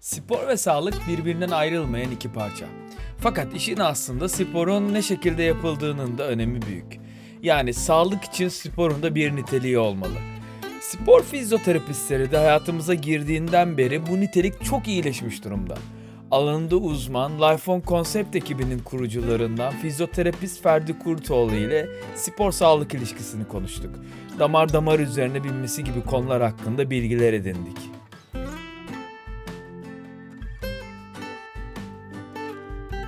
Spor ve sağlık birbirinden ayrılmayan iki parça. Fakat işin aslında sporun ne şekilde yapıldığının da önemi büyük. Yani sağlık için sporun da bir niteliği olmalı. Spor fizyoterapistleri de hayatımıza girdiğinden beri bu nitelik çok iyileşmiş durumda. Alanında uzman Lifeon Concept ekibinin kurucularından fizyoterapist Ferdi Kurtoğlu ile spor sağlık ilişkisini konuştuk. Damar damar üzerine binmesi gibi konular hakkında bilgiler edindik.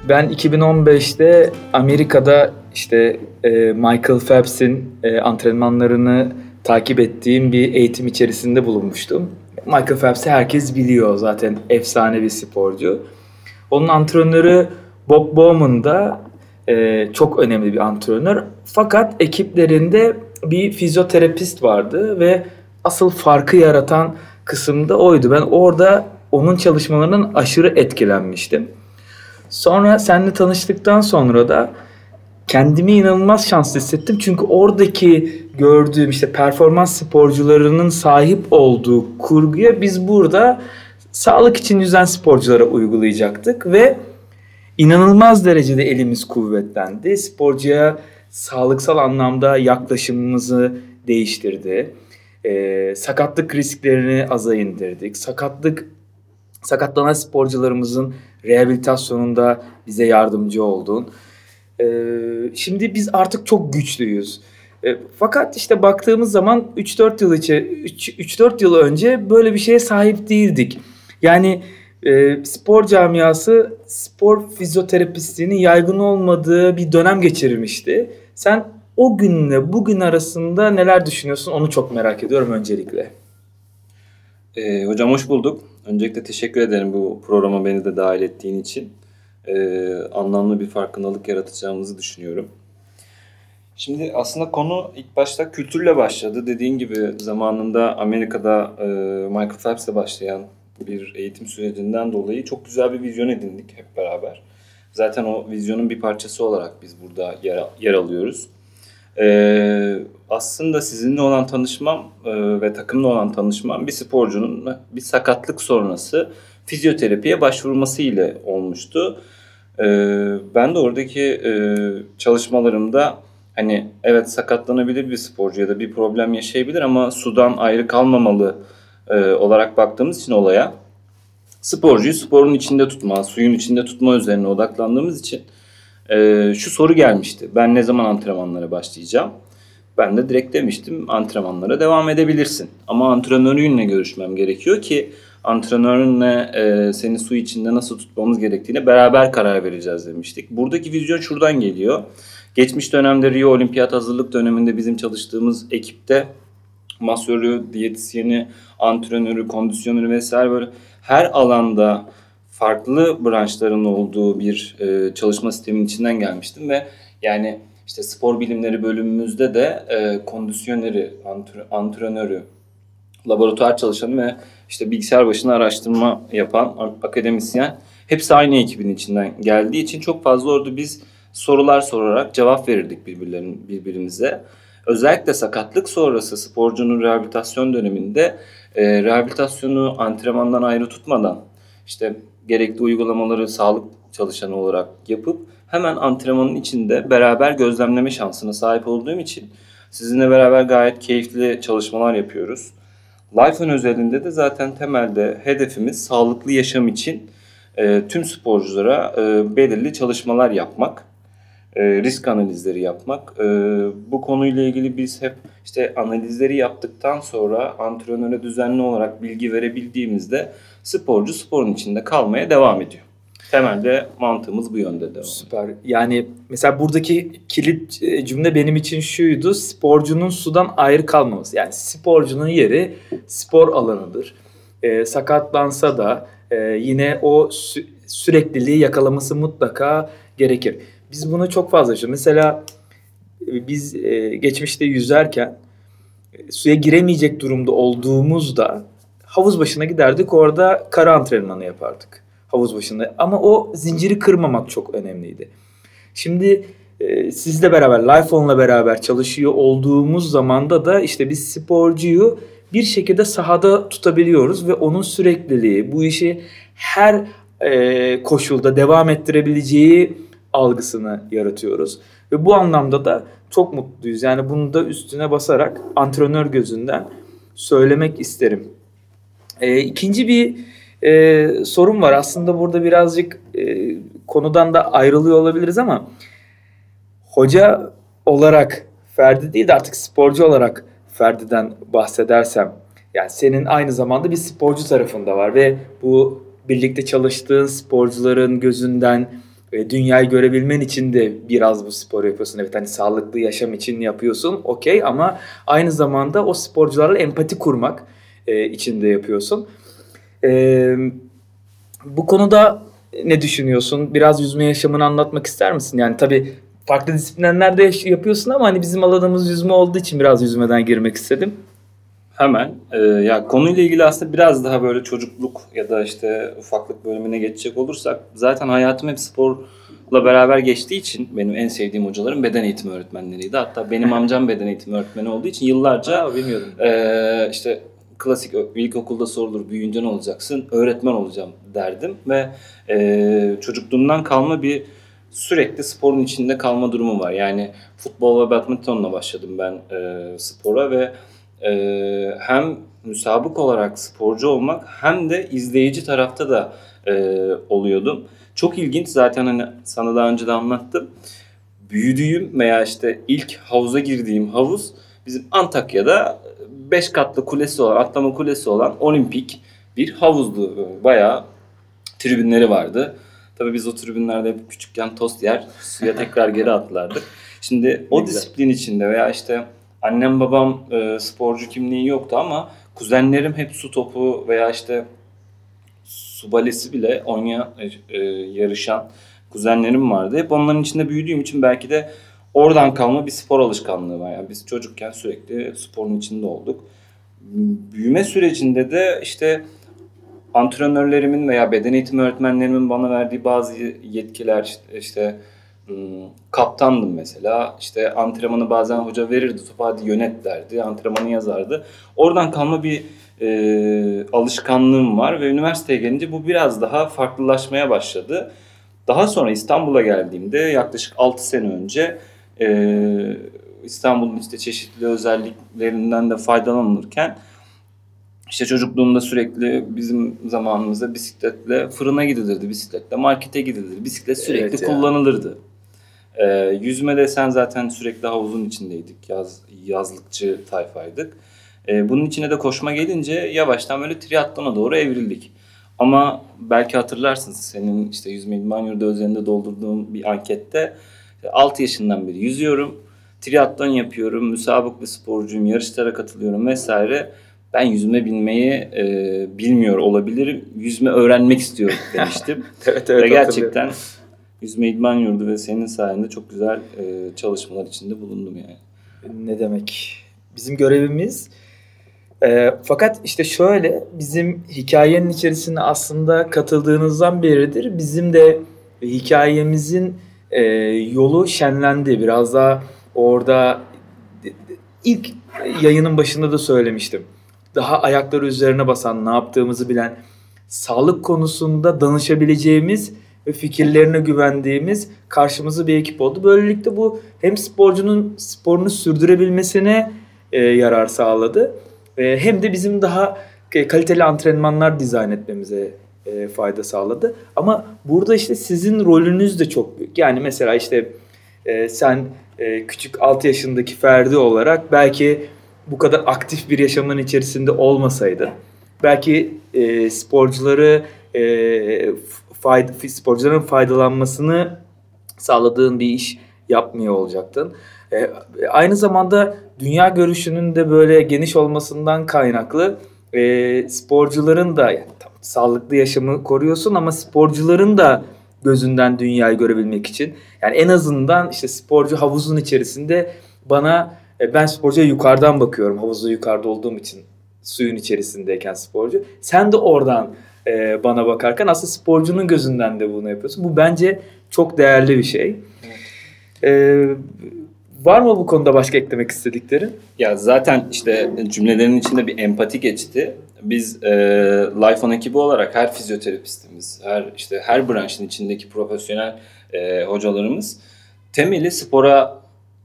Ben 2015'te Amerika'da işte e, Michael Phelps'in e, antrenmanlarını takip ettiğim bir eğitim içerisinde bulunmuştum. Michael Phelps'i herkes biliyor zaten efsane bir sporcu. Onun antrenörü Bob Bowman da e, çok önemli bir antrenör. Fakat ekiplerinde bir fizyoterapist vardı ve asıl farkı yaratan kısım da oydu. Ben orada onun çalışmalarından aşırı etkilenmiştim. Sonra seninle tanıştıktan sonra da kendimi inanılmaz şanslı hissettim. Çünkü oradaki gördüğüm işte performans sporcularının sahip olduğu kurguya biz burada sağlık için yüzen sporculara uygulayacaktık ve inanılmaz derecede elimiz kuvvetlendi. Sporcuya sağlıksal anlamda yaklaşımımızı değiştirdi. Ee, sakatlık risklerini aza indirdik. Sakatlık sakatlanan sporcularımızın rehabilitasyonunda bize yardımcı oldun. Ee, şimdi biz artık çok güçlüyüz. E, fakat işte baktığımız zaman 3-4 yıl içe 3-4 yıl önce böyle bir şeye sahip değildik. Yani e, spor camiası spor fizyoterapistliğinin yaygın olmadığı bir dönem geçirmişti. Sen o günle bugün arasında neler düşünüyorsun onu çok merak ediyorum öncelikle. E, hocam hoş bulduk. Öncelikle teşekkür ederim bu programa beni de dahil ettiğin için. E, anlamlı bir farkındalık yaratacağımızı düşünüyorum. Şimdi aslında konu ilk başta kültürle başladı. Dediğin gibi zamanında Amerika'da e, Michael Phelps'le başlayan bir eğitim sürecinden dolayı çok güzel bir vizyon edindik hep beraber. Zaten o vizyonun bir parçası olarak biz burada yer, yer alıyoruz. Ee, aslında sizinle olan tanışmam e, ve takımla olan tanışmam bir sporcunun bir sakatlık sonrası fizyoterapiye başvurması ile olmuştu. Ee, ben de oradaki e, çalışmalarımda hani evet sakatlanabilir bir sporcu ya da bir problem yaşayabilir ama sudan ayrı kalmamalı e, olarak baktığımız için olaya sporcuyu sporun içinde tutma, suyun içinde tutma üzerine odaklandığımız için e, şu soru gelmişti. Ben ne zaman antrenmanlara başlayacağım? Ben de direkt demiştim antrenmanlara devam edebilirsin. Ama antrenörünle görüşmem gerekiyor ki antrenörünle e, seni su içinde nasıl tutmamız gerektiğine beraber karar vereceğiz demiştik. Buradaki vizyon şuradan geliyor. Geçmiş dönemde Rio Olimpiyat hazırlık döneminde bizim çalıştığımız ekipte masörü, diyetisyeni, antrenörü, kondisyoneri vesaire böyle her alanda farklı branşların olduğu bir e, çalışma sistemin içinden gelmiştim ve yani işte spor bilimleri bölümümüzde de e, kondisyoneri, antre, antrenörü, laboratuvar çalışanı ve işte bilgisayar başına araştırma yapan akademisyen hepsi aynı ekibin içinden geldiği için çok fazla orada biz sorular sorarak cevap verirdik birbirlerin birbirimize. Özellikle sakatlık sonrası sporcunun rehabilitasyon döneminde e, rehabilitasyonu antrenmandan ayrı tutmadan işte gerekli uygulamaları sağlık çalışanı olarak yapıp hemen antrenmanın içinde beraber gözlemleme şansına sahip olduğum için sizinle beraber gayet keyifli çalışmalar yapıyoruz. Life'ın özelinde de zaten temelde hedefimiz sağlıklı yaşam için e, tüm sporculara e, belirli çalışmalar yapmak e, risk analizleri yapmak. E, bu konuyla ilgili biz hep işte analizleri yaptıktan sonra antrenöre düzenli olarak bilgi verebildiğimizde sporcu sporun içinde kalmaya devam ediyor. Temelde mantığımız bu yönde devam. Süper. Yani mesela buradaki kilit e, cümle benim için şuydu. Sporcunun sudan ayrı kalmaması. Yani sporcunun yeri spor alanıdır. E, sakatlansa da e, yine o sü- sürekliliği yakalaması mutlaka gerekir. Biz bunu çok fazla yaşıyoruz. Mesela e, biz e, geçmişte yüzerken e, suya giremeyecek durumda olduğumuzda havuz başına giderdik. Orada kara antrenmanı yapardık havuz başında. Ama o zinciri kırmamak çok önemliydi. Şimdi e, sizle beraber, Lifeon'la beraber çalışıyor olduğumuz zamanda da işte biz sporcuyu bir şekilde sahada tutabiliyoruz ve onun sürekliliği, bu işi her e, koşulda devam ettirebileceği algısını yaratıyoruz. Ve bu anlamda da çok mutluyuz. Yani bunu da üstüne basarak antrenör gözünden söylemek isterim. E, ikinci bir e, sorun var. Aslında burada birazcık e, konudan da ayrılıyor olabiliriz ama hoca olarak Ferdi değil de artık sporcu olarak Ferdi'den bahsedersem yani senin aynı zamanda bir sporcu tarafında var ve bu birlikte çalıştığın sporcuların gözünden e, dünyayı görebilmen için de biraz bu spor yapıyorsun. Evet hani sağlıklı yaşam için yapıyorsun okey ama aynı zamanda o sporcularla empati kurmak e, için de yapıyorsun. E, bu konuda ne düşünüyorsun? Biraz yüzme yaşamını anlatmak ister misin? Yani tabii farklı disiplinlerde yapıyorsun ama hani bizim alanımız yüzme olduğu için biraz yüzmeden girmek istedim. Hemen. Ee, ya konuyla ilgili aslında biraz daha böyle çocukluk ya da işte ufaklık bölümüne geçecek olursak zaten hayatım hep sporla beraber geçtiği için benim en sevdiğim hocalarım beden eğitimi öğretmenleriydi. Hatta benim amcam beden eğitimi öğretmeni olduğu için yıllarca Aa, bilmiyordum. Ee, işte klasik ilkokulda sorulur büyüyünce ne olacaksın? Öğretmen olacağım derdim ve e, çocukluğumdan kalma bir sürekli sporun içinde kalma durumu var. Yani futbol ve badmintonla başladım ben e, spora ve e, hem müsabık olarak sporcu olmak hem de izleyici tarafta da e, oluyordum. Çok ilginç zaten hani sana daha önce de anlattım. Büyüdüğüm veya işte ilk havuza girdiğim havuz bizim Antakya'da 5 katlı kulesi olan, atlama kulesi olan olimpik bir havuzdu. Bayağı tribünleri vardı. Tabii biz o tribünlerde hep küçükken tost yer, suya tekrar geri atlardık. Şimdi o disiplin içinde veya işte annem babam e, sporcu kimliği yoktu ama kuzenlerim hep su topu veya işte su balesi bile oynayan, e, yarışan kuzenlerim vardı. Hep onların içinde büyüdüğüm için belki de oradan kalma bir spor alışkanlığı var. Yani biz çocukken sürekli sporun içinde olduk. Büyüme sürecinde de işte antrenörlerimin veya beden eğitimi öğretmenlerimin bana verdiği bazı yetkiler işte, işte hmm, kaptandım mesela. İşte antrenmanı bazen hoca verirdi. Topu hadi yönet derdi. Antrenmanı yazardı. Oradan kalma bir e, alışkanlığım var ve üniversiteye gelince bu biraz daha farklılaşmaya başladı. Daha sonra İstanbul'a geldiğimde yaklaşık 6 sene önce e, İstanbul'un işte çeşitli özelliklerinden de faydalanırken işte çocukluğumda sürekli bizim zamanımızda bisikletle fırına gidilirdi, bisikletle markete gidilirdi, bisiklet sürekli Evet kullanılırdı. Ee, yüzme de sen zaten sürekli havuzun içindeydik, yaz, yazlıkçı tayfaydık. Ee, bunun içine de koşma gelince yavaştan böyle triatlona doğru evrildik. Ama belki hatırlarsın senin işte yüzme idman yurdu özelinde doldurduğum bir ankette 6 yaşından beri yüzüyorum, triatlon yapıyorum, müsabık bir sporcuyum, yarışlara katılıyorum vesaire. Ben yüzme bilmeyi e, bilmiyor olabilirim. Yüzme öğrenmek istiyorum demiştim. Evet ve evet gerçekten yüzme idman yurdu ve senin sayende çok güzel e, çalışmalar içinde bulundum yani. Ne demek? Bizim görevimiz e, fakat işte şöyle bizim hikayenin içerisine aslında katıldığınızdan beridir bizim de hikayemizin e, yolu şenlendi. Biraz daha orada ilk yayının başında da söylemiştim. Daha ayakları üzerine basan, ne yaptığımızı bilen, sağlık konusunda danışabileceğimiz ve fikirlerine güvendiğimiz karşımıza bir ekip oldu. Böylelikle bu hem sporcunun sporunu sürdürebilmesine e, yarar sağladı. E, hem de bizim daha e, kaliteli antrenmanlar dizayn etmemize e, fayda sağladı. Ama burada işte sizin rolünüz de çok büyük. Yani mesela işte e, sen e, küçük 6 yaşındaki Ferdi olarak belki bu kadar aktif bir yaşamın içerisinde olmasaydın belki e, sporcuları e, fayda, sporcuların faydalanmasını sağladığın bir iş yapmıyor olacaktın. E, aynı zamanda dünya görüşünün de böyle geniş olmasından kaynaklı e, sporcuların da yani, tam sağlıklı yaşamı koruyorsun ama sporcuların da gözünden dünyayı görebilmek için yani en azından işte sporcu havuzun içerisinde bana e, ben sporcuya yukarıdan bakıyorum havuzda yukarıda olduğum için suyun içerisindeyken sporcu. Sen de oradan e, bana bakarken aslında sporcunun gözünden de bunu yapıyorsun. Bu bence çok değerli bir şey. E, Var mı bu konuda başka eklemek istediklerin? Ya zaten işte cümlelerin içinde bir empati geçti. Biz e, Life On ekibi olarak her fizyoterapistimiz, her işte her branşın içindeki profesyonel e, hocalarımız temeli spora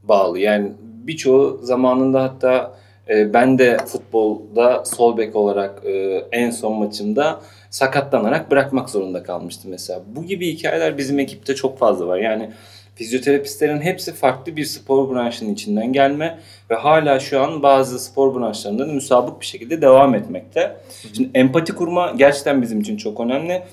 bağlı. Yani birçoğu zamanında hatta e, ben de futbolda sol bek olarak e, en son maçımda sakatlanarak bırakmak zorunda kalmıştım mesela. Bu gibi hikayeler bizim ekipte çok fazla var. Yani fizyoterapistlerin hepsi farklı bir spor branşının içinden gelme ve hala şu an bazı spor branşlarında da müsabık bir şekilde devam etmekte. Şimdi empati kurma gerçekten bizim için çok önemli.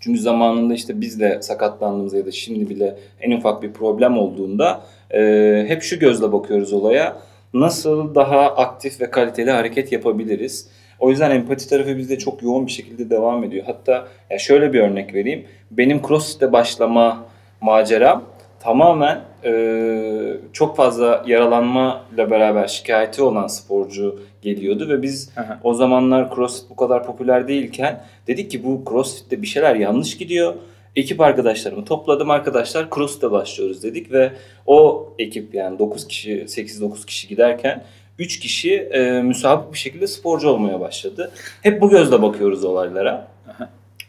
Çünkü zamanında işte biz de sakatlandığımızda ya da şimdi bile en ufak bir problem olduğunda e, hep şu gözle bakıyoruz olaya. Nasıl daha aktif ve kaliteli hareket yapabiliriz? O yüzden empati tarafı bizde çok yoğun bir şekilde devam ediyor. Hatta ya şöyle bir örnek vereyim. Benim CrossFit'e başlama maceram tamamen e, çok fazla yaralanma ile beraber şikayeti olan sporcu geliyordu ve biz Aha. o zamanlar CrossFit bu kadar popüler değilken dedik ki bu CrossFit'te bir şeyler yanlış gidiyor. Ekip arkadaşlarımı topladım arkadaşlar CrossFit'e başlıyoruz dedik ve o ekip yani 9 kişi 8-9 kişi giderken 3 kişi e, müsabık bir şekilde sporcu olmaya başladı. Hep bu gözle bakıyoruz olaylara.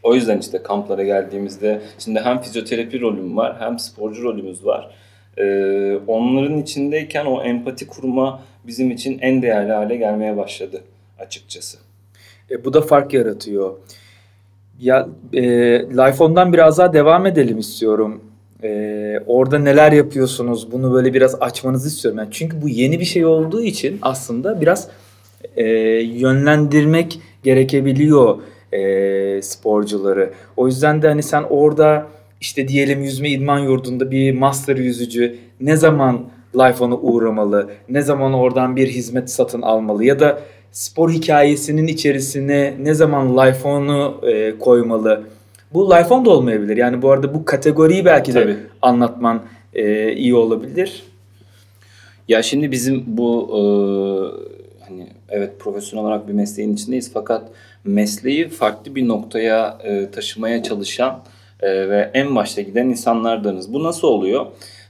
O yüzden işte kamplara geldiğimizde şimdi hem fizyoterapi rolüm var hem sporcu rolümüz var. Ee, onların içindeyken o empati kurma bizim için en değerli hale gelmeye başladı açıkçası. E, bu da fark yaratıyor. Ya e, Life biraz daha devam edelim istiyorum. E, orada neler yapıyorsunuz? Bunu böyle biraz açmanızı istiyorum. Yani çünkü bu yeni bir şey olduğu için aslında biraz e, yönlendirmek gerekebiliyor e, sporcuları. O yüzden de hani sen orada işte diyelim yüzme idman yurdunda bir master yüzücü ne zaman Life uğramalı, ne zaman oradan bir hizmet satın almalı ya da spor hikayesinin içerisine ne zaman Life e, koymalı. Bu Life da olmayabilir. Yani bu arada bu kategoriyi belki de Tabii. anlatman e, iyi olabilir. Ya şimdi bizim bu e, hani evet profesyonel olarak bir mesleğin içindeyiz fakat mesleği farklı bir noktaya e, taşımaya çalışan e, ve en başta giden insanlardanız. Bu nasıl oluyor?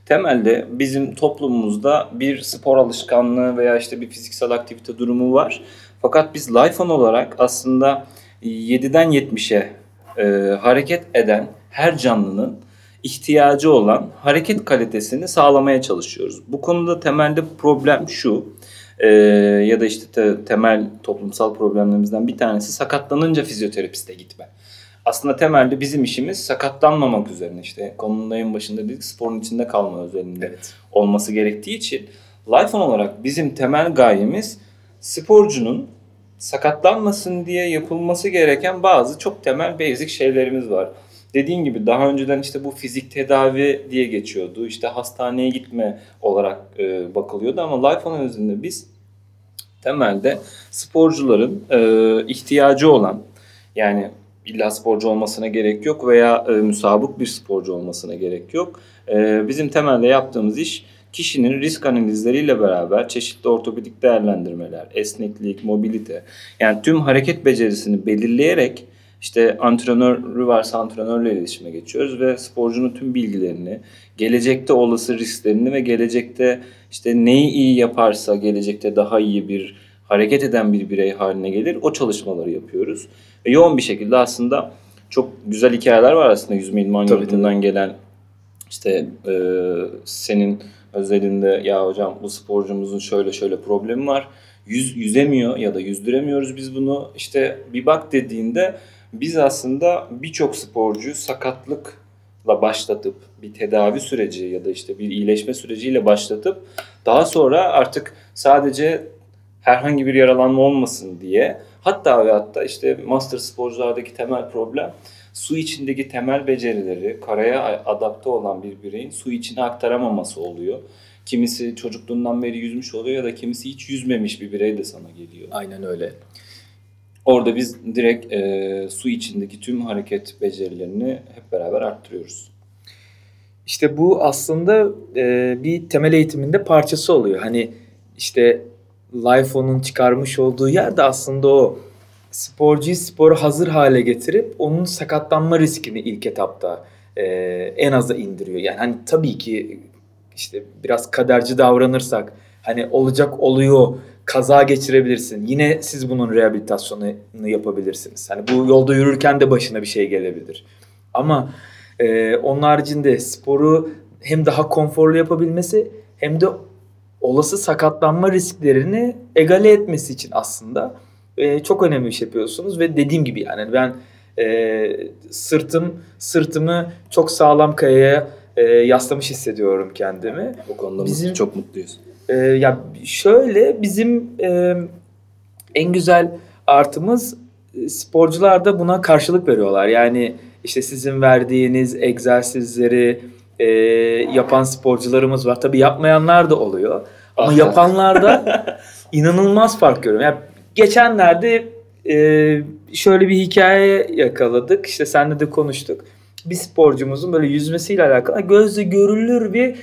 Temelde bizim toplumumuzda bir spor alışkanlığı veya işte bir fiziksel aktivite durumu var. Fakat biz Life On olarak aslında 7'den 70'e e, hareket eden her canlının ihtiyacı olan hareket kalitesini sağlamaya çalışıyoruz. Bu konuda temelde problem şu e, ya da işte te- temel toplumsal problemlerimizden bir tanesi sakatlanınca fizyoterapiste gitme. Aslında temelde bizim işimiz sakatlanmamak üzerine işte konunun en başında dedik sporun içinde kalma üzerinde Evet. olması gerektiği için Life On olarak bizim temel gayemiz sporcunun sakatlanmasın diye yapılması gereken bazı çok temel basic şeylerimiz var. Dediğin gibi daha önceden işte bu fizik tedavi diye geçiyordu. İşte hastaneye gitme olarak e, bakılıyordu ama Life On özünde biz temelde sporcuların e, ihtiyacı olan yani illa sporcu olmasına gerek yok veya e, müsabık bir sporcu olmasına gerek yok. E, bizim temelde yaptığımız iş kişinin risk analizleriyle beraber çeşitli ortopedik değerlendirmeler, esneklik, mobilite yani tüm hareket becerisini belirleyerek işte antrenörü varsa antrenörle iletişime geçiyoruz ve sporcunun tüm bilgilerini, gelecekte olası risklerini ve gelecekte işte neyi iyi yaparsa gelecekte daha iyi bir hareket eden bir birey haline gelir. O çalışmaları yapıyoruz. Ve yoğun bir şekilde aslında çok güzel hikayeler var aslında yüzme idman yurdundan gelen işte e, senin özelinde ya hocam bu sporcumuzun şöyle şöyle problemi var. Yüz, yüzemiyor ya da yüzdüremiyoruz biz bunu. İşte bir bak dediğinde biz aslında birçok sporcuyu sakatlıkla başlatıp bir tedavi süreci ya da işte bir iyileşme süreciyle başlatıp daha sonra artık sadece herhangi bir yaralanma olmasın diye hatta ve hatta işte master sporculardaki temel problem su içindeki temel becerileri karaya adapte olan bir bireyin su içine aktaramaması oluyor. Kimisi çocukluğundan beri yüzmüş oluyor ya da kimisi hiç yüzmemiş bir birey de sana geliyor. Aynen öyle. Orada biz direkt e, su içindeki tüm hareket becerilerini hep beraber arttırıyoruz. İşte bu aslında e, bir temel eğitiminde parçası oluyor. Hani işte Life çıkarmış olduğu yer de aslında o sporcuyu sporu hazır hale getirip onun sakatlanma riskini ilk etapta e, en aza indiriyor. Yani hani tabii ki işte biraz kaderci davranırsak hani olacak oluyor kaza geçirebilirsin. Yine siz bunun rehabilitasyonunu yapabilirsiniz. Hani bu yolda yürürken de başına bir şey gelebilir. Ama e, onun haricinde sporu hem daha konforlu yapabilmesi hem de olası sakatlanma risklerini egale etmesi için aslında e, çok önemli bir şey yapıyorsunuz ve dediğim gibi yani ben e, sırtım sırtımı çok sağlam kayaya e, yaslamış hissediyorum kendimi. Bu konuda Bizim- çok mutluyuz. E, ya şöyle bizim e, en güzel artımız e, sporcular da buna karşılık veriyorlar. Yani işte sizin verdiğiniz egzersizleri e, yapan sporcularımız var. Tabii yapmayanlar da oluyor. Ama Ah. yapanlarda inanılmaz fark görüyorum. Yani geçenlerde e, şöyle bir hikaye yakaladık. İşte seninle de konuştuk. Bir sporcumuzun böyle yüzmesiyle alakalı gözle görülür bir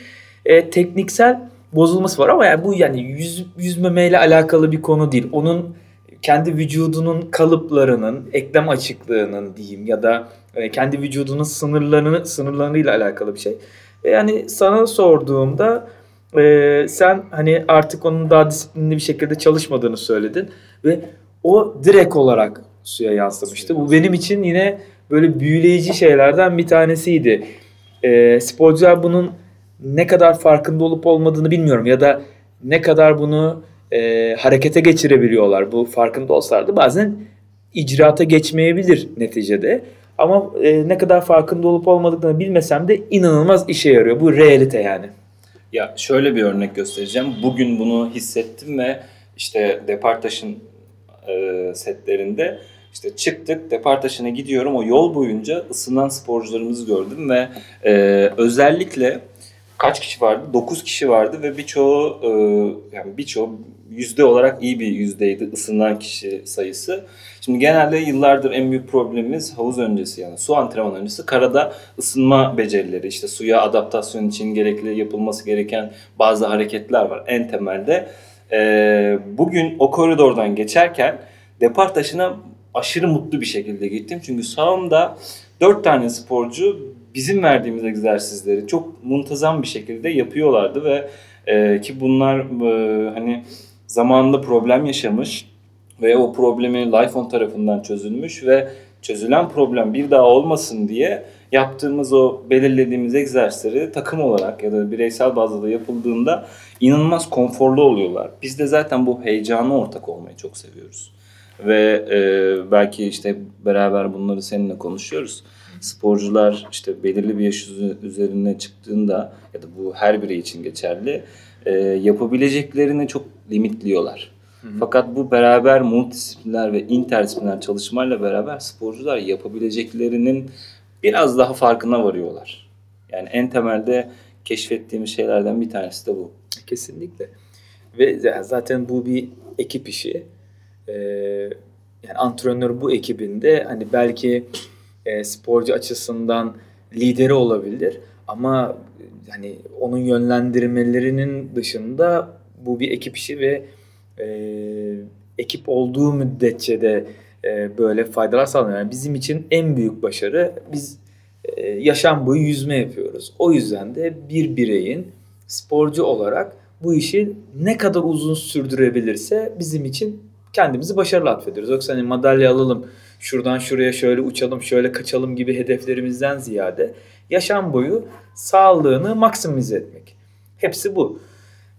e, tekniksel bozulması var ama yani bu yani yüz, yüzmemeyle alakalı bir konu değil. Onun kendi vücudunun kalıplarının, eklem açıklığının diyeyim ya da e, kendi vücudunun sınırlarını sınırlarıyla alakalı bir şey. E, yani sana sorduğumda e, sen hani artık onun daha disiplinli bir şekilde çalışmadığını söyledin ve o direkt olarak suya yansımıştı. Bu benim için yine böyle büyüleyici şeylerden bir tanesiydi. E, sporcular bunun ne kadar farkında olup olmadığını bilmiyorum ya da ne kadar bunu e, harekete geçirebiliyorlar. Bu farkında olsalardı bazen icraata geçmeyebilir neticede. Ama e, ne kadar farkında olup olmadıklarını bilmesem de inanılmaz işe yarıyor. Bu realite yani. Ya şöyle bir örnek göstereceğim. Bugün bunu hissettim ve işte Departaş'ın e, setlerinde işte çıktık Departaş'ına gidiyorum. O yol boyunca ısınan sporcularımızı gördüm ve e, özellikle kaç kişi vardı? 9 kişi vardı ve birçoğu e, yani birçoğu yüzde olarak iyi bir yüzdeydi ısınan kişi sayısı. Şimdi genelde yıllardır en büyük problemimiz havuz öncesi yani su antrenman öncesi karada ısınma becerileri işte suya adaptasyon için gerekli yapılması gereken bazı hareketler var en temelde. e, bugün o koridordan geçerken depar taşına aşırı mutlu bir şekilde gittim. Çünkü sağımda dört tane sporcu bizim verdiğimiz egzersizleri çok muntazam bir şekilde yapıyorlardı ve e, ki bunlar e, hani zamanında problem yaşamış ve o problemi Lifeon tarafından çözülmüş ve çözülen problem bir daha olmasın diye yaptığımız o belirlediğimiz egzersizleri takım olarak ya da bireysel bazda da yapıldığında inanılmaz konforlu oluyorlar. Biz de zaten bu heyecana ortak olmayı çok seviyoruz. Ve e, belki işte beraber bunları seninle konuşuyoruz. Sporcular işte belirli bir yaş üzerine çıktığında ya da bu her birey için geçerli e, yapabileceklerini çok limitliyorlar. Fakat bu beraber multidisipliner ve interdisipliner çalışmayla beraber sporcular yapabileceklerinin biraz daha farkına varıyorlar. Yani en temelde keşfettiğimiz şeylerden bir tanesi de bu. Kesinlikle. Ve zaten bu bir ekip işi. Ee, yani antrenör bu ekibinde hani belki e, sporcu açısından lideri olabilir ama e, hani onun yönlendirmelerinin dışında bu bir ekip işi ve e, ekip olduğu müddetçe de e, böyle faydalar sağlanıyor. Yani bizim için en büyük başarı biz e, yaşam boyu yüzme yapıyoruz. O yüzden de bir bireyin sporcu olarak bu işi ne kadar uzun sürdürebilirse bizim için kendimizi başarılı atfediyoruz. Yoksa hani madalya alalım, şuradan şuraya şöyle uçalım, şöyle kaçalım gibi hedeflerimizden ziyade yaşam boyu sağlığını maksimize etmek. Hepsi bu.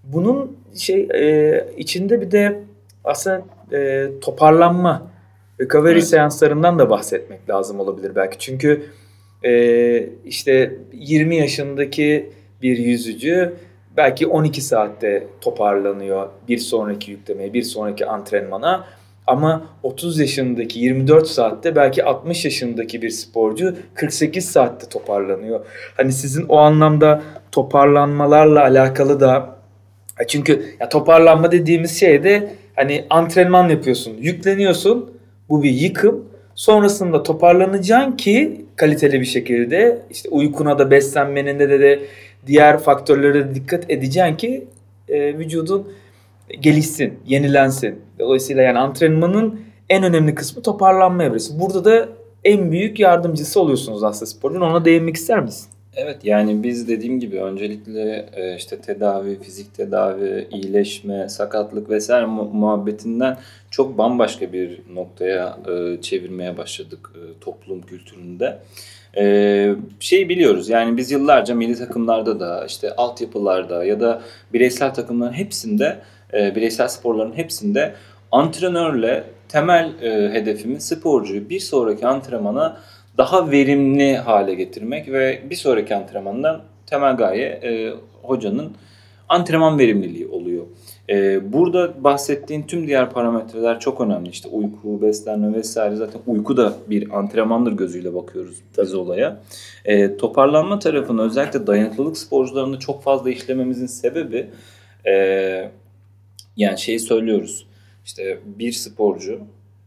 Bunun şey e, içinde bir de aslında e, toparlanma, recovery Evet. seanslarından da bahsetmek lazım olabilir belki. Çünkü e, işte 20 yaşındaki bir yüzücü belki 12 saatte toparlanıyor bir sonraki yüklemeye, bir sonraki antrenmana. Ama 30 yaşındaki 24 saatte belki 60 yaşındaki bir sporcu 48 saatte toparlanıyor. Hani sizin o anlamda toparlanmalarla alakalı da ya çünkü ya toparlanma dediğimiz şey de hani antrenman yapıyorsun, yükleniyorsun. Bu bir yıkım. Sonrasında toparlanacaksın ki kaliteli bir şekilde işte uykuna da beslenmenin de, de diğer faktörlere de dikkat edeceksin ki e, vücudun gelişsin, yenilensin. Dolayısıyla yani antrenmanın en önemli kısmı toparlanma evresi. Burada da en büyük yardımcısı oluyorsunuz aslında sporcunun. Ona değinmek ister misin? Evet yani biz dediğim gibi öncelikle e, işte tedavi, fizik tedavi, iyileşme, sakatlık vesaire mu- muhabbetinden çok bambaşka bir noktaya e, çevirmeye başladık e, toplum kültüründe. Şey biliyoruz yani biz yıllarca milli takımlarda da işte altyapılarda ya da bireysel takımların hepsinde e, bireysel sporların hepsinde antrenörle temel e, hedefimiz sporcuyu bir sonraki antrenmana daha verimli hale getirmek ve bir sonraki antrenmandan temel gaye e, hocanın antrenman verimliliği oluyor. E, burada bahsettiğin tüm diğer parametreler çok önemli. İşte uyku, beslenme vesaire zaten uyku da bir antrenmandır gözüyle bakıyoruz biz olaya. E, toparlanma tarafını özellikle dayanıklılık sporcularını çok fazla işlememizin sebebi e, yani şeyi söylüyoruz. İşte bir sporcu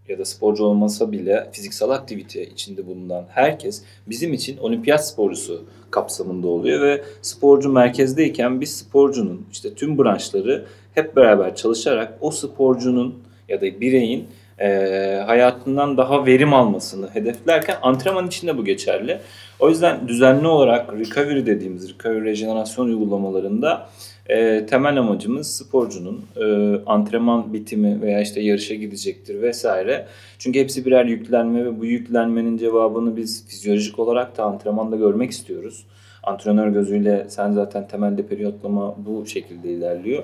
ya da sporcu olmasa bile fiziksel aktivite içinde bulunan herkes bizim için olimpiyat sporcusu kapsamında oluyor ve sporcu merkezdeyken biz sporcunun işte tüm branşları hep beraber çalışarak o sporcunun ya da bireyin e, hayatından daha verim almasını hedeflerken antrenman içinde bu geçerli. O yüzden düzenli olarak recovery dediğimiz recovery rejenerasyon uygulamalarında e, temel amacımız sporcunun e, antrenman bitimi veya işte yarışa gidecektir vesaire. Çünkü hepsi birer yüklenme ve bu yüklenmenin cevabını biz fizyolojik olarak da antrenmanda görmek istiyoruz. Antrenör gözüyle sen zaten temelde periyotlama bu şekilde ilerliyor.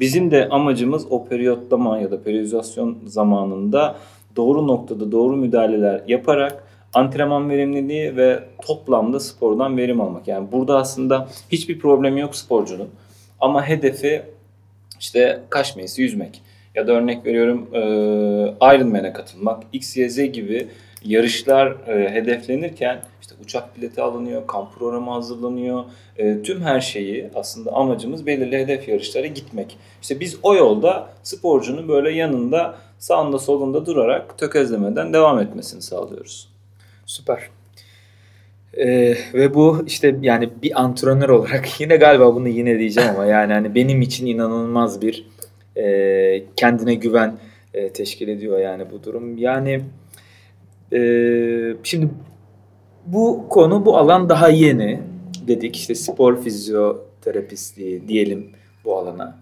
Bizim de amacımız o periyotlama ya da periyodizasyon zamanında doğru noktada doğru müdahaleler yaparak antrenman verimliliği ve toplamda spordan verim almak. Yani burada aslında hiçbir problemi yok sporcunun. Ama hedefi işte kaçmayısı yüzmek. Ya da örnek veriyorum e, Ironman'e katılmak, X, Y, Z gibi yarışlar e, hedeflenirken uçak bileti alınıyor, kamp programı hazırlanıyor. E, tüm her şeyi aslında amacımız belirli hedef yarışlara gitmek. İşte biz o yolda sporcunun böyle yanında sağında solunda durarak tökezlemeden devam etmesini sağlıyoruz. Süper. Ee, ve bu işte yani bir antrenör olarak yine galiba bunu yine diyeceğim ama yani hani benim için inanılmaz bir e, kendine güven e, teşkil ediyor yani bu durum. Yani e, şimdi bu konu bu alan daha yeni dedik işte spor fizyoterapistliği diyelim bu alana.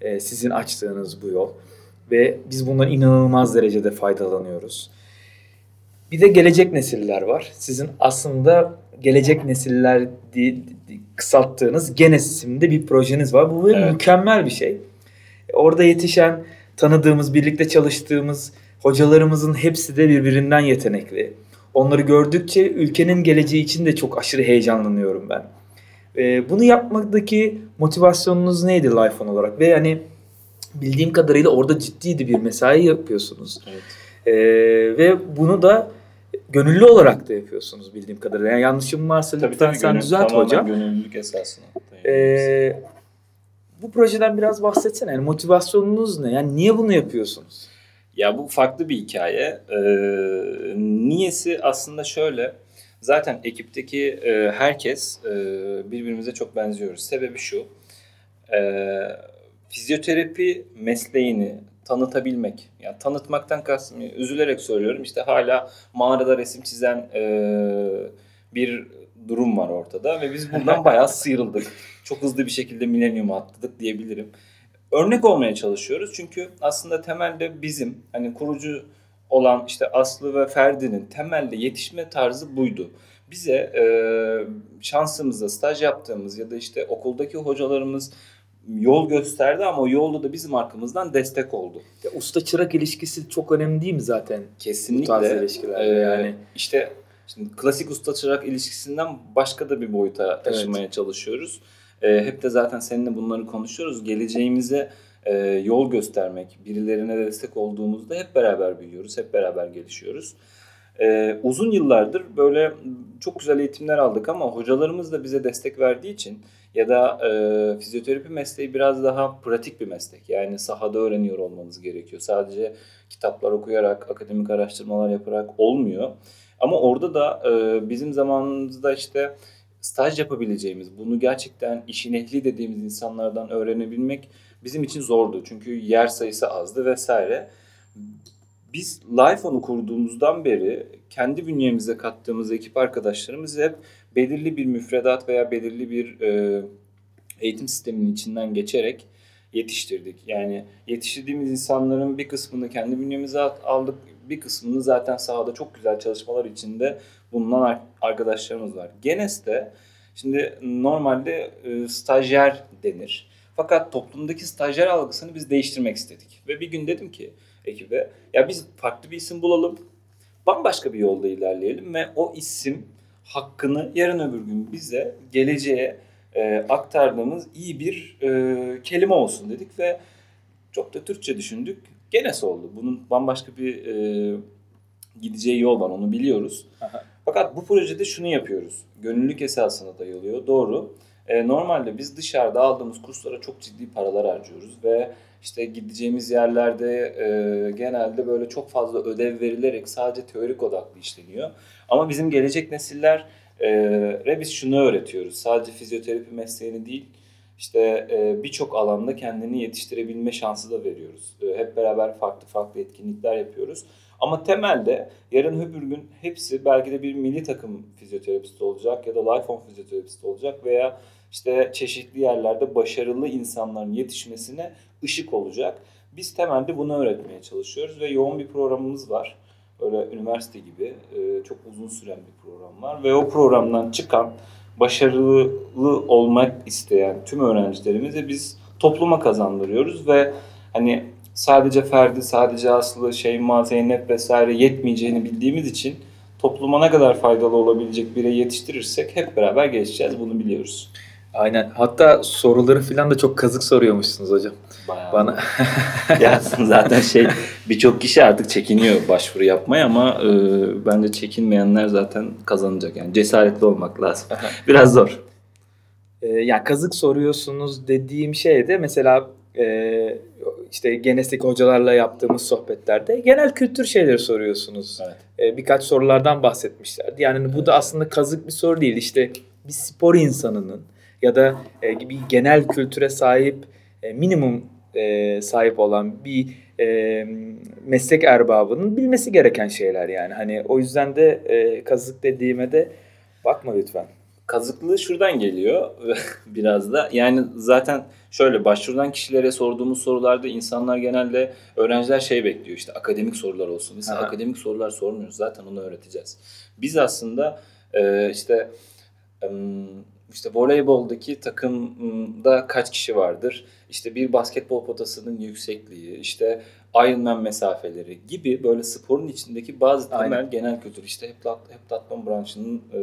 E, sizin açtığınız bu yol ve biz bundan inanılmaz derecede faydalanıyoruz. Bir de gelecek nesiller var. Sizin aslında gelecek nesiller kısalttığınız Genes isimli bir projeniz var. Bu Evet. mükemmel bir şey. Orada yetişen, tanıdığımız, birlikte çalıştığımız hocalarımızın hepsi de birbirinden yetenekli. Onları gördükçe ülkenin geleceği için de çok aşırı heyecanlanıyorum ben. Ee, bunu yapmaktaki motivasyonunuz neydi Lifeon olarak? Ve hani bildiğim kadarıyla orada ciddiydi bir mesai yapıyorsunuz. Evet. Ee, ve bunu da gönüllü olarak da yapıyorsunuz bildiğim kadarıyla. Yani yanlışım varsa lütfen sen gönül- düzelt hocam. gönüllülük esasına. Ee, bu projeden biraz bahsetsene. Yani motivasyonunuz ne? Yani niye bunu yapıyorsunuz? Ya bu farklı bir hikaye. Ee, niyesi aslında şöyle. Zaten ekipteki e, herkes e, birbirimize çok benziyoruz. Sebebi şu. E, fizyoterapi mesleğini tanıtabilmek. Yani tanıtmaktan kastım üzülerek söylüyorum. İşte hala mağarada resim çizen e, bir durum var ortada ve biz bundan bayağı sıyrıldık. Çok hızlı bir şekilde milenyumu atladık diyebilirim örnek olmaya çalışıyoruz. Çünkü aslında temelde bizim hani kurucu olan işte Aslı ve Ferdi'nin temelde yetişme tarzı buydu. Bize e, şansımızda staj yaptığımız ya da işte okuldaki hocalarımız yol gösterdi ama o yolda da bizim arkamızdan destek oldu. Ya usta çırak ilişkisi çok önemli değil mi zaten? Kesinlikle. Bu tarz ilişkilerde Ee, yani. işte şimdi klasik usta çırak ilişkisinden başka da bir boyuta taşımaya çalışıyoruz. Ee, hep de zaten seninle bunları konuşuyoruz. Geleceğimize e, yol göstermek, birilerine destek olduğumuzda hep beraber büyüyoruz, hep beraber gelişiyoruz. Ee, uzun yıllardır böyle çok güzel eğitimler aldık ama hocalarımız da bize destek verdiği için ya da e, fizyoterapi mesleği biraz daha pratik bir meslek. Yani sahada öğreniyor olmanız gerekiyor. Sadece kitaplar okuyarak, akademik araştırmalar yaparak olmuyor. Ama orada da e, bizim zamanımızda işte staj yapabileceğimiz, bunu gerçekten işin ehli dediğimiz insanlardan öğrenebilmek bizim için zordu. Çünkü yer sayısı azdı vesaire. biz Lifeon'u kurduğumuzdan beri kendi bünyemize kattığımız ekip arkadaşlarımız hep belirli bir müfredat veya belirli bir e, eğitim sisteminin içinden geçerek yetiştirdik. Yani yetiştirdiğimiz insanların bir kısmını kendi bünyemize aldık, bir kısmını zaten sahada çok güzel çalışmalar içinde bulunan arkadaşlarımız var. Genes'te şimdi normalde e, stajyer denir. Fakat toplumdaki stajyer algısını biz değiştirmek istedik. Ve bir gün dedim ki ekibe ya biz farklı bir isim bulalım. Bambaşka bir yolda ilerleyelim ve o isim hakkını yarın öbür gün bize geleceğe e, aktardığımız iyi bir e, kelime olsun dedik ve çok da Türkçe düşündük. Genes oldu. Bunun bambaşka bir e, gideceği yol var onu biliyoruz. Aha. Fakat bu projede şunu yapıyoruz. Gönüllülük esasına dayalıyor. Doğru. E, normalde biz dışarıda aldığımız kurslara çok ciddi paralar harcıyoruz ve işte gideceğimiz yerlerde e, genelde böyle çok fazla ödev verilerek sadece teorik odaklı işleniyor. Ama bizim gelecek nesiller e, biz şunu öğretiyoruz. Sadece fizyoterapi mesleğini değil, işte e, birçok alanda kendini yetiştirebilme şansı da veriyoruz. E, hep beraber farklı farklı etkinlikler yapıyoruz. Ama temelde yarın öbür gün hepsi belki de bir milli takım fizyoterapisti olacak ya da life on fizyoterapisti olacak veya işte çeşitli yerlerde başarılı insanların yetişmesine ışık olacak. Biz temelde bunu öğretmeye çalışıyoruz ve yoğun bir programımız var. Öyle üniversite gibi e, çok uzun süren bir program var ve o programdan çıkan başarılı olmak isteyen tüm öğrencilerimize biz topluma kazandırıyoruz ve hani sadece Ferdi, sadece Aslı, Şeyma, Zeynep vesaire yetmeyeceğini bildiğimiz için topluma ne kadar faydalı olabilecek birey yetiştirirsek hep beraber gelişeceğiz. Bunu biliyoruz. Aynen. Hatta soruları falan da çok kazık soruyormuşsunuz hocam. Bayağı. Bana ya zaten şey birçok kişi artık çekiniyor başvuru yapmaya ama e, bence çekinmeyenler zaten kazanacak. Yani cesaretli olmak lazım. Biraz zor. e, yani kazık soruyorsunuz dediğim şey de mesela e, işte genesteki hocalarla yaptığımız sohbetlerde genel kültür şeyleri soruyorsunuz. Evet. E, birkaç sorulardan bahsetmişlerdi. Yani bu da aslında kazık bir soru değil. İşte bir spor insanının ya da e, bir genel kültüre sahip e, minimum e, sahip olan bir e, meslek erbabının bilmesi gereken şeyler yani. Hani o yüzden de e, kazık dediğime de bakma lütfen. Kazıklığı şuradan geliyor biraz da. Yani zaten şöyle başvurulan kişilere sorduğumuz sorularda insanlar genelde öğrenciler şey bekliyor işte akademik sorular olsun. Biz akademik sorular sormuyoruz zaten onu öğreteceğiz. Biz aslında e, işte işte voleyboldaki takımda kaç kişi vardır? İşte bir basketbol potasının yüksekliği, işte Ironman mesafeleri gibi böyle sporun içindeki bazı temel Aynen. genel kültür işte hep heptathlon branşının e,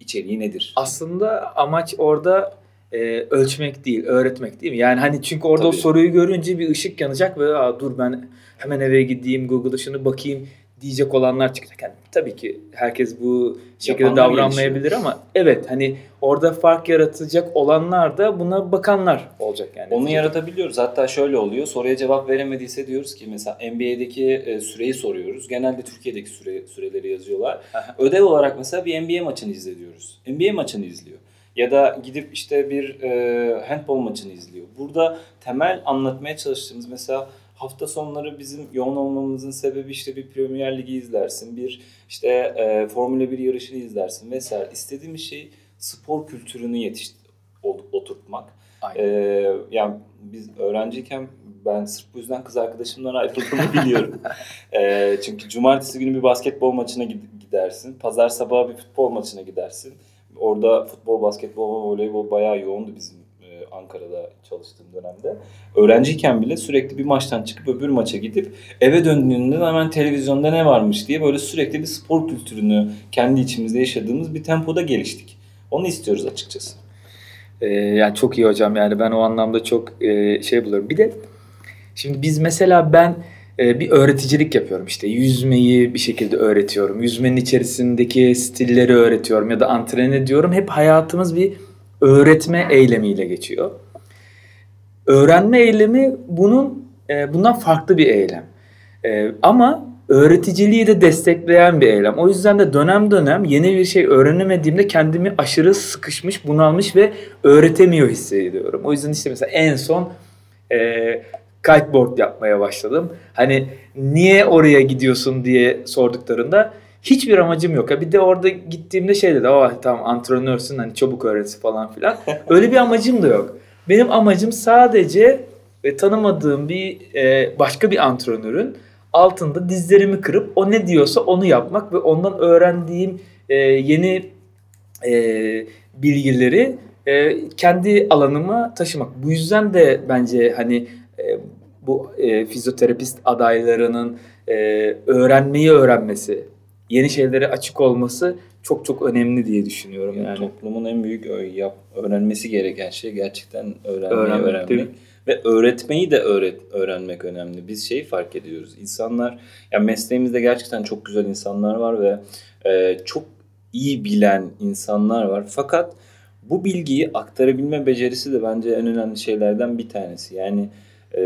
içeriği nedir? Aslında amaç orada e, ölçmek değil, öğretmek değil mi? Yani hani çünkü orada o Tabii. soruyu görünce bir ışık yanacak ve Aa, dur ben hemen eve gideyim Google'a şunu bakayım diyecek olanlar çıkacak. Yani tabii ki herkes bu şekilde Yapanlar davranmayabilir ama evet hani orada fark yaratacak olanlar da buna bakanlar olacak yani. Onu yaratabiliyoruz. Hatta şöyle oluyor. Soruya cevap veremediyse diyoruz ki mesela NBA'deki e, süreyi soruyoruz. Genelde Türkiye'deki süre, süreleri yazıyorlar. Aha. Ödev olarak mesela bir NBA maçını izle diyoruz. NBA maçını izliyor. Ya da gidip işte bir e, handball maçını izliyor. Burada temel anlatmaya çalıştığımız mesela hafta sonları bizim yoğun olmamızın sebebi işte bir Premier Ligi izlersin, bir işte e, Formula 1 yarışını izlersin vesaire. İstediğimiz şey spor kültürünü yetiş oturtmak. Aynen. Ee, yani biz öğrenciyken ben sırf bu yüzden kız arkadaşımdan ayrıldığımı biliyorum. Ee, çünkü cumartesi günü bir basketbol maçına gid- gidersin. Pazar sabahı bir futbol maçına gidersin. Orada futbol, basketbol voleybol bayağı yoğundu bizim Ankara'da çalıştığım dönemde. Öğrenciyken bile sürekli bir maçtan çıkıp öbür maça gidip eve döndüğünde hemen televizyonda ne varmış diye böyle sürekli bir spor kültürünü kendi içimizde yaşadığımız bir tempoda geliştik. Onu istiyoruz açıkçası. Ee, yani çok iyi hocam yani ben o anlamda çok e, şey buluyorum. Bir de şimdi biz mesela ben e, bir öğreticilik yapıyorum işte yüzmeyi bir şekilde öğretiyorum. Yüzmenin içerisindeki stilleri öğretiyorum ya da antren ediyorum. Hep hayatımız bir öğretme eylemiyle geçiyor. Öğrenme eylemi bunun e, bundan farklı bir eylem. E, ama öğreticiliği de destekleyen bir eylem. O yüzden de dönem dönem yeni bir şey öğrenemediğimde kendimi aşırı sıkışmış, bunalmış ve öğretemiyor hissediyorum. O yüzden işte mesela en son e, kiteboard yapmaya başladım. Hani niye oraya gidiyorsun diye sorduklarında hiçbir amacım yok. Ha bir de orada gittiğimde şey dedi. Oh, tamam antrenörsün hani çabuk öğretisi falan filan. Öyle bir amacım da yok. Benim amacım sadece e, tanımadığım bir e, başka bir antrenörün altında dizlerimi kırıp o ne diyorsa onu yapmak ve ondan öğrendiğim e, yeni e, bilgileri e, kendi alanıma taşımak. Bu yüzden de bence hani e, bu e, fizyoterapist adaylarının e, öğrenmeyi öğrenmesi, yeni şeylere açık olması çok çok önemli diye düşünüyorum Yani yani. toplumun en büyük yap, öğrenmesi gereken şey gerçekten öğrenmeyi Öğrenmek, öğrenmek. Ve öğretmeyi de öğret, öğrenmek önemli. Biz şeyi fark ediyoruz. İnsanlar, yani mesleğimizde gerçekten çok güzel insanlar var ve e, çok iyi bilen insanlar var. Fakat bu bilgiyi aktarabilme becerisi de bence en önemli şeylerden bir tanesi. Yani e,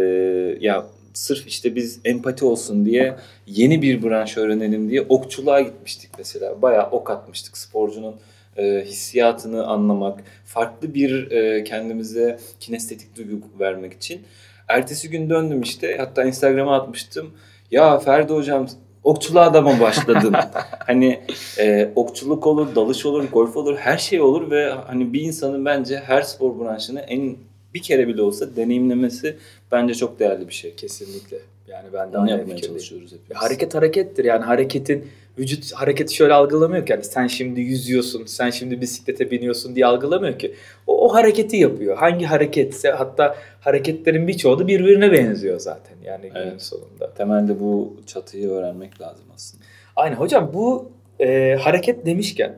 ya sırf işte biz empati olsun diye yeni bir branş öğrenelim diye okçuluğa gitmiştik mesela. Bayağı ok atmıştık sporcunun e, hissiyatını anlamak, farklı bir e, kendimize kinestetik duygu vermek için. Ertesi gün döndüm işte hatta Instagram'a atmıştım. Ya Ferdi hocam okçuluğa da mı başladın? hani e, okçuluk olur, dalış olur, golf olur, her şey olur ve hani bir insanın bence her spor branşını en bir kere bile olsa deneyimlemesi bence çok değerli bir şey. Kesinlikle. Yani ben de Onu aynı yapmaya çalışıyoruz hepimiz. Hareket harekettir yani hareketin vücut hareketi şöyle algılamıyor ki yani sen şimdi yüzüyorsun, sen şimdi bisiklete biniyorsun diye algılamıyor ki. O, o hareketi yapıyor. Hangi hareketse hatta hareketlerin birçoğu da birbirine benziyor zaten yani günün Evet. sonunda. Temelde bu çatıyı öğrenmek lazım aslında. Aynen hocam bu e, hareket demişken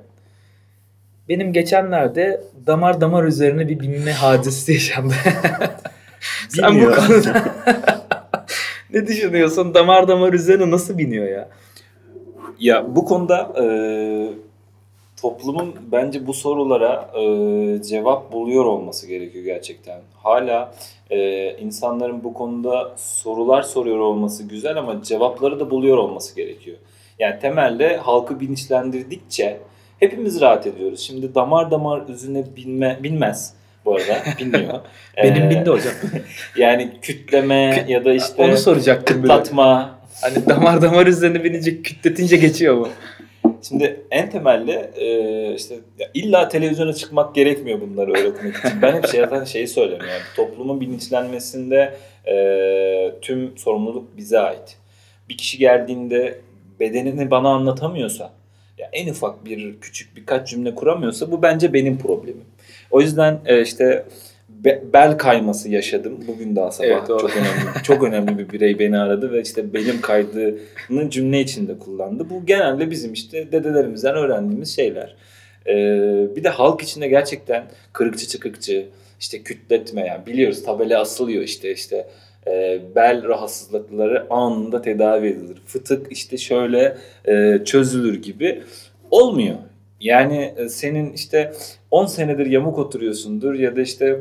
benim geçenlerde damar damar üzerine bir binme hadisesi yaşandı. Sen bu konuda ne düşünüyorsun? Damar damar üzerine nasıl biniyor ya? Ya bu konuda e, toplumun bence bu sorulara e, cevap buluyor olması gerekiyor gerçekten. Hala e, insanların bu konuda sorular soruyor olması güzel ama cevapları da buluyor olması gerekiyor. Yani temelde halkı bilinçlendirdikçe hepimiz rahat ediyoruz. Şimdi damar damar üzerine binme, binmez bu arada bilmiyor. Benim Ee, bindi hocam. Yani kütleme ya da işte Onu soracaktım kıtlatma Hani damar damar üzerine binince kütletince geçiyor mu? Şimdi en temelde e, işte illa televizyona çıkmak gerekmiyor bunları öğretmek için. Ben hep şey, zaten şeyi söylüyorum yani toplumun bilinçlenmesinde e, tüm sorumluluk bize ait. Bir kişi geldiğinde bedenini bana anlatamıyorsa ya en ufak bir küçük birkaç cümle kuramıyorsa bu bence benim problemim. O yüzden e, işte be- bel kayması yaşadım bugün daha sabah. Evet, doğru. çok önemli çok önemli bir birey beni aradı ve işte belim kaydığını cümle içinde kullandı. Bu genelde bizim işte dedelerimizden öğrendiğimiz şeyler. Ee, bir de halk içinde gerçekten kırıkçı çıkıkçı işte kütletme yani biliyoruz tabela asılıyor işte işte e, bel rahatsızlıkları anında tedavi edilir. Fıtık işte şöyle e, çözülür gibi olmuyor. Yani e, senin işte 10 senedir yamuk oturuyorsundur ya da işte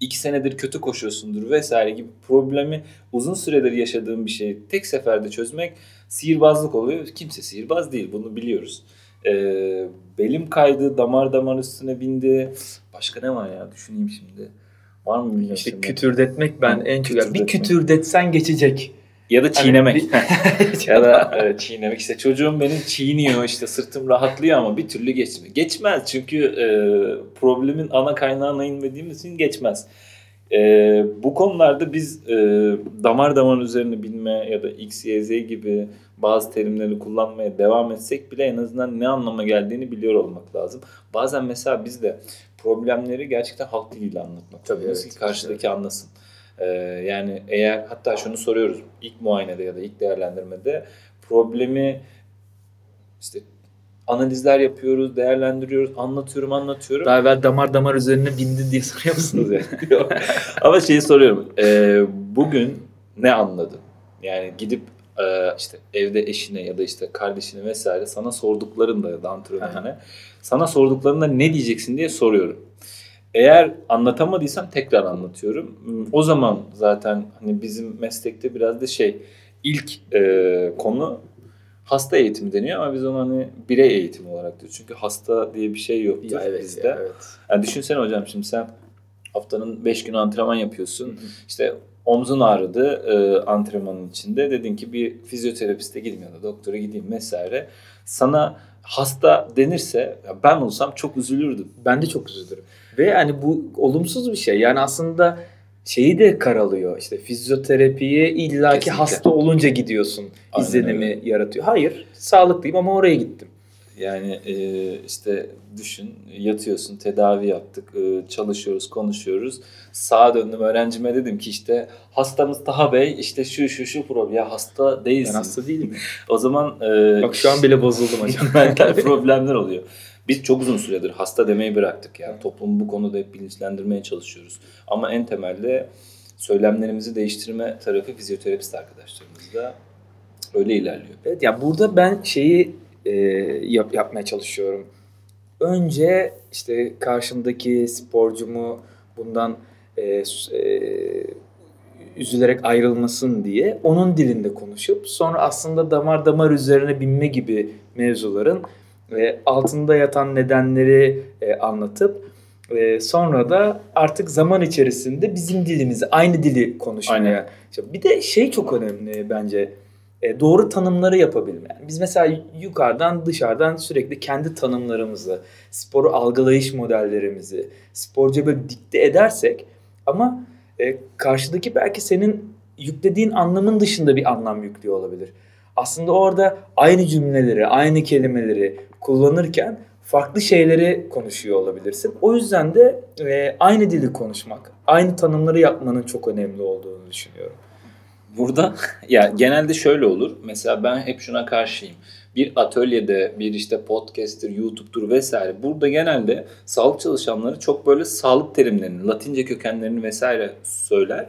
2 senedir kötü koşuyorsundur vesaire gibi problemi uzun süredir yaşadığın bir şeyi tek seferde çözmek sihirbazlık oluyor. Kimse sihirbaz değil bunu biliyoruz. Ee, belim kaydı, damar damar üstüne bindi. Başka ne var ya düşüneyim şimdi. Var mı bilmiyorum. İşte şimdi. kütürdetmek ben en çok... Bir kütürdetsen geçecek. Ya da çiğnemek. Hani ya da e, çiğnemek. İşte çocuğum benim çiğniyor işte sırtım rahatlıyor ama bir türlü geçmiyor. Geçmez çünkü e, problemin ana kaynağına inmediğimiz için geçmez. E, bu konularda biz e, damar damar üzerine bilme ya da X, Y, Z gibi bazı terimleri kullanmaya devam etsek bile en azından ne anlama geldiğini biliyor olmak lazım. Bazen mesela biz de problemleri gerçekten halk diliyle anlatmak Tabii, evet. ki karşıdaki anlasın. Ee, yani eğer hatta şunu soruyoruz ilk muayenede ya da ilk değerlendirmede problemi işte analizler yapıyoruz, değerlendiriyoruz, anlatıyorum, anlatıyorum. Daha evvel damar damar üzerine bindi diye soruyor musunuz ya? Yok. Ama şeyi soruyorum. Ee, bugün ne anladın? Yani gidip e, işte evde eşine ya da işte kardeşine vesaire sana sorduklarında ya da antrenörüne sana sorduklarında ne diyeceksin diye soruyorum. Eğer anlatamadıysam tekrar anlatıyorum. O zaman zaten hani bizim meslekte biraz da şey ilk e, konu hasta eğitimi deniyor ama biz onu hani birey eğitimi olarak diyoruz. Çünkü hasta diye bir şey yoktur ya evet, bizde. ya evet. Yani düşünsene hocam şimdi sen haftanın 5 günü antrenman yapıyorsun. İşte Omzun ağrıdı e, antrenmanın içinde. Dedin ki bir fizyoterapiste gideyim ya da doktora gideyim vesaire. Sana hasta denirse ben olsam çok üzülürdüm. Ben de çok üzülürüm. Ve yani bu olumsuz bir şey. Yani aslında şeyi de karalıyor. İşte fizyoterapiye illaki Kesinlikle. hasta olunca gidiyorsun. Aynen izlenimi öyle. yaratıyor. Hayır, sağlıklıyım ama oraya gittim. Yani e, işte düşün yatıyorsun tedavi yaptık e, çalışıyoruz konuşuyoruz. Sağa döndüm öğrencime dedim ki işte hastamız Taha Bey işte şu şu şu problem. Ya hasta Ben değilsin. hasta değilim. O zaman e, Bak şu an bile bozuldum hocam. mental problemler oluyor. Biz çok uzun süredir hasta demeyi bıraktık yani. Toplumu bu konuda hep bilinçlendirmeye çalışıyoruz. Ama en temelde söylemlerimizi değiştirme tarafı fizyoterapist arkadaşlarımızda öyle ilerliyor. Evet ya burada ben şeyi e, yap, yapmaya çalışıyorum. Önce işte karşımdaki sporcumu bundan e, e, üzülerek ayrılmasın diye onun dilinde konuşup sonra aslında damar damar üzerine binme gibi mevzuların e, altında yatan nedenleri e, anlatıp e, sonra da artık zaman içerisinde bizim dilimizi aynı dili konuşmaya. Aynen. Bir de şey çok önemli bence e, doğru tanımları yapabilme. Yani biz mesela yukarıdan dışarıdan sürekli kendi tanımlarımızı, sporu algılayış modellerimizi sporcuya böyle dikte edersek ama e, karşıdaki belki senin yüklediğin anlamın dışında bir anlam yüklüyor olabilir. Aslında orada aynı cümleleri, aynı kelimeleri kullanırken farklı şeyleri konuşuyor olabilirsin. O yüzden de e, aynı dili konuşmak, aynı tanımları yapmanın çok önemli olduğunu düşünüyorum. Burada ya genelde şöyle olur. Mesela ben hep şuna karşıyım. Bir atölyede, bir işte podcast'tir, YouTube'dur vesaire. Burada genelde sağlık çalışanları çok böyle sağlık terimlerini, Latince kökenlerini vesaire söyler.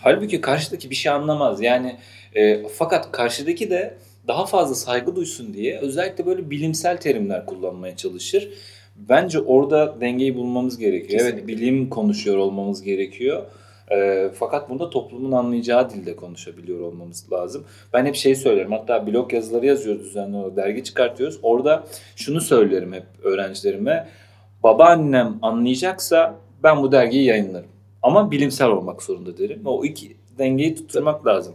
Halbuki karşıdaki bir şey anlamaz. Yani e, fakat karşıdaki de daha fazla saygı duysun diye özellikle böyle bilimsel terimler kullanmaya çalışır. Bence orada dengeyi bulmamız gerekiyor. Evet Kesinlikle. bilim konuşuyor olmamız gerekiyor. E, fakat bunda toplumun anlayacağı dilde konuşabiliyor olmamız lazım. Ben hep şey söylerim. Hatta blog yazıları yazıyoruz düzenli olarak. Dergi çıkartıyoruz. Orada şunu söylerim hep öğrencilerime. Babaannem anlayacaksa ben bu dergiyi yayınlarım. Ama bilimsel olmak zorunda derim. O iki dengeyi tutturmak lazım.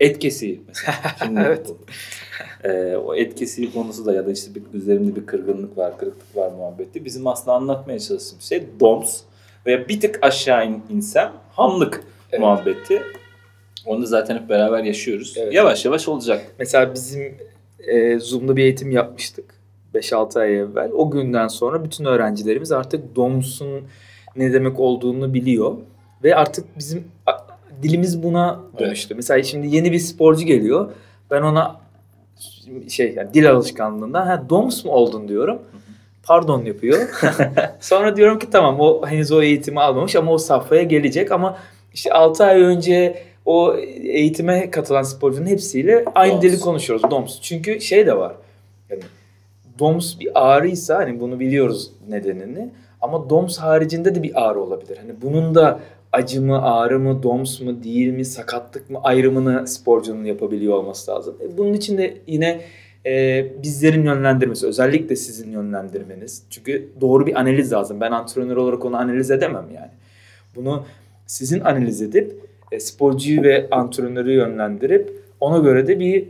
Et kesiği mesela. Şimdi Evet. Ee, o et kesiği konusu da ya da işte bir, üzerimde bir kırgınlık var, kırıklık var muhabbeti. Bizim aslında anlatmaya çalıştığımız şey DOMS veya bir tık aşağı in, insem hamlık Evet. muhabbeti. Onu zaten hep beraber yaşıyoruz. Evet. Yavaş yavaş olacak. Mesela bizim e, Zoom'da bir eğitim yapmıştık 5-6 ay evvel. O günden sonra bütün öğrencilerimiz artık DOMS'un ne demek olduğunu biliyor. Ve artık bizim dilimiz buna dönüştü. Mesela şimdi yeni bir sporcu geliyor. Ben ona şey yani dil alışkanlığından ha DOMS mu oldun diyorum. Pardon yapıyor. Sonra diyorum ki tamam o henüz o eğitimi almamış ama o safhaya gelecek ama işte 6 ay önce o eğitime katılan sporcunun hepsiyle aynı DOMS. dili konuşuyoruz. DOMS. Çünkü şey de var. Yani DOMS bir ağrıysa hani bunu biliyoruz nedenini. Ama DOMS haricinde de bir ağrı olabilir. Hani bunun da acı mı, ağrı mı, DOMS mu, değil mi, sakatlık mı ayrımını sporcunun yapabiliyor olması lazım. E, Bunun için de yine e, bizlerin yönlendirmesi, özellikle sizin yönlendirmeniz. Çünkü doğru bir analiz lazım. Ben antrenör olarak onu analiz edemem yani. Bunu sizin analiz edip e, sporcuyu ve antrenörü yönlendirip ona göre de bir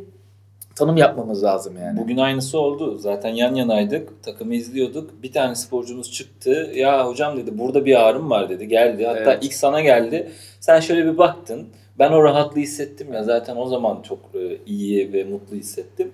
tanım yapmamız lazım yani. Bugün aynısı oldu. Zaten yan yanaydık. Takımı izliyorduk. Bir tane sporcumuz çıktı. Ya hocam dedi burada bir ağrım var dedi. Geldi. Hatta Evet. ilk sana geldi. Sen şöyle bir baktın. Ben o rahatlığı hissettim ya. Zaten o zaman çok e, iyi ve mutlu hissettim.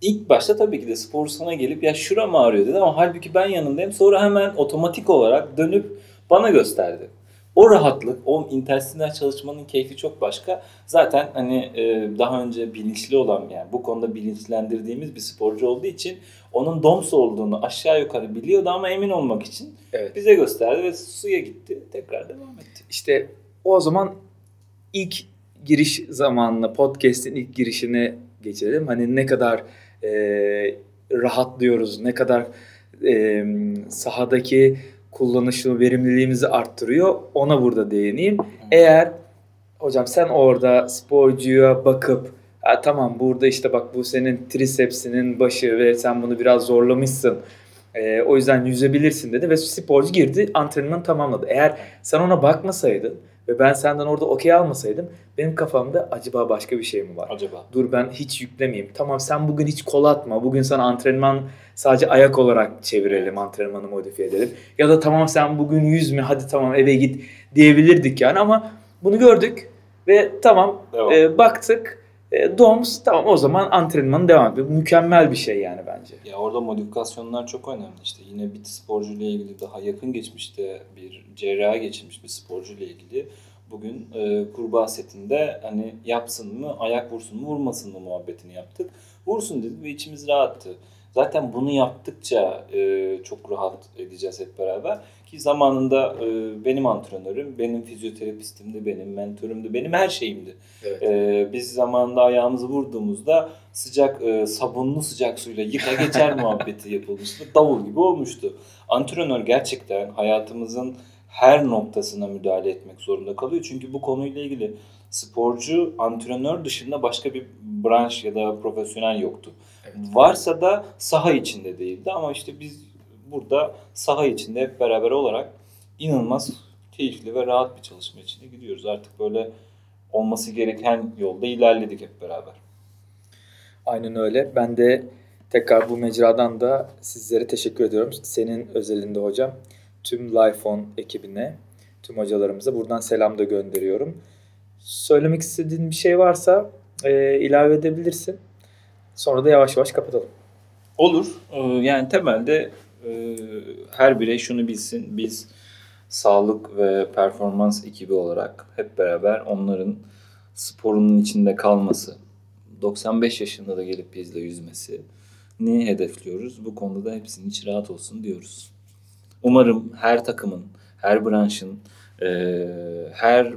İlk başta tabii ki de spor sana gelip ya şuram ağrıyor dedi ama halbuki ben yanındayım. Sonra hemen otomatik olarak dönüp bana gösterdi. O rahatlık, o intersinler çalışmanın keyfi çok başka. Zaten hani e, daha önce bilinçli olan yani bu konuda bilinçlendirdiğimiz bir sporcu olduğu için onun DOMS olduğunu aşağı yukarı biliyordu ama emin olmak için Evet. bize gösterdi ve suya gitti. Tekrar devam etti. İşte o zaman ilk giriş zamanına, podcast'in ilk girişine geçelim. Hani ne kadar e, rahatlıyoruz, ne kadar e, sahadaki kullanışı, verimliliğimizi arttırıyor. Ona burada değineyim. Eğer hocam sen orada sporcuya bakıp "Ha, tamam burada işte bak bu senin trisepsinin başı ve sen bunu biraz zorlamışsın. E, o yüzden yüzebilirsin dedi ve sporcu girdi antrenmanı tamamladı. Eğer sen ona bakmasaydın ve ben senden orada okey almasaydım benim kafamda acaba başka bir şey mi var? Acaba? Dur ben hiç yüklemeyeyim. Tamam sen bugün hiç kol atma. Bugün sana antrenman sadece ayak olarak çevirelim, antrenmanı modifiye edelim. Ya da tamam sen bugün yüzme hadi tamam eve git diyebilirdik yani ama bunu gördük ve tamam e, baktık. E, DOMS tamam o zaman antrenmanı devam ediyor. Mükemmel bir şey yani bence. Ya orada modifikasyonlar çok önemli. İşte yine bir sporcu ile ilgili daha yakın geçmişte bir cerraha geçirmiş bir sporcu ile ilgili bugün e, kurbağa setinde hani yapsın mı, ayak vursun mu, vurmasın mı muhabbetini yaptık. Vursun dedik ve içimiz rahattı. Zaten bunu yaptıkça e, çok rahat edeceğiz hep beraber. Ki zamanında e, benim antrenörüm, benim fizyoterapistimdi, benim mentorumdu, benim her şeyimdi. Evet. Ee, biz zamanında ayağımızı vurduğumuzda sıcak e, sabunlu sıcak suyla yıka geçer muhabbeti yapılmıştı. Davul gibi olmuştu. Antrenör gerçekten hayatımızın her noktasına müdahale etmek zorunda kalıyor. Çünkü bu konuyla ilgili sporcu antrenör dışında başka bir branş ya da profesyonel yoktu. Evet. Varsa da saha içinde değildi ama işte biz burada saha içinde hep beraber olarak inanılmaz keyifli ve rahat bir çalışma içinde gidiyoruz. Artık böyle olması gereken yolda ilerledik hep beraber. Aynen öyle. Ben de tekrar bu mecradan da sizlere teşekkür ediyorum. Senin özelinde hocam. Tüm Lifeon ekibine, tüm hocalarımıza buradan selam da gönderiyorum. Söylemek istediğin bir şey varsa e, ilave edebilirsin. Sonra da yavaş yavaş kapatalım. Olur. Ee, Yani temelde e, her birey şunu bilsin. Biz sağlık ve performans ekibi olarak hep beraber onların sporunun içinde kalması, 95 yaşında da gelip bizle yüzmesi ni hedefliyoruz. Bu konuda da hepsinin içi rahat olsun diyoruz. Umarım her takımın, her branşın, e, her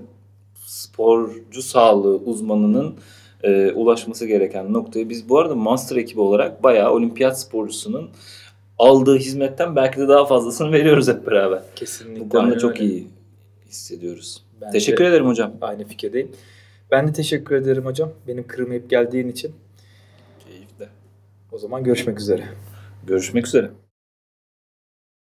sporcu sağlığı uzmanının e, ulaşması gereken noktaya biz bu arada master ekibi olarak bayağı olimpiyat sporcusunun aldığı hizmetten belki de daha fazlasını veriyoruz hep beraber. Kesinlikle. Bu konuda çok öyle. iyi hissediyoruz. Ben Teşekkür de ederim hocam. Aynı fikirdeyim. Ben de teşekkür ederim hocam. Benim kırmayıp geldiğin için. Keyifli. O zaman görüşmek üzere. Görüşmek üzere.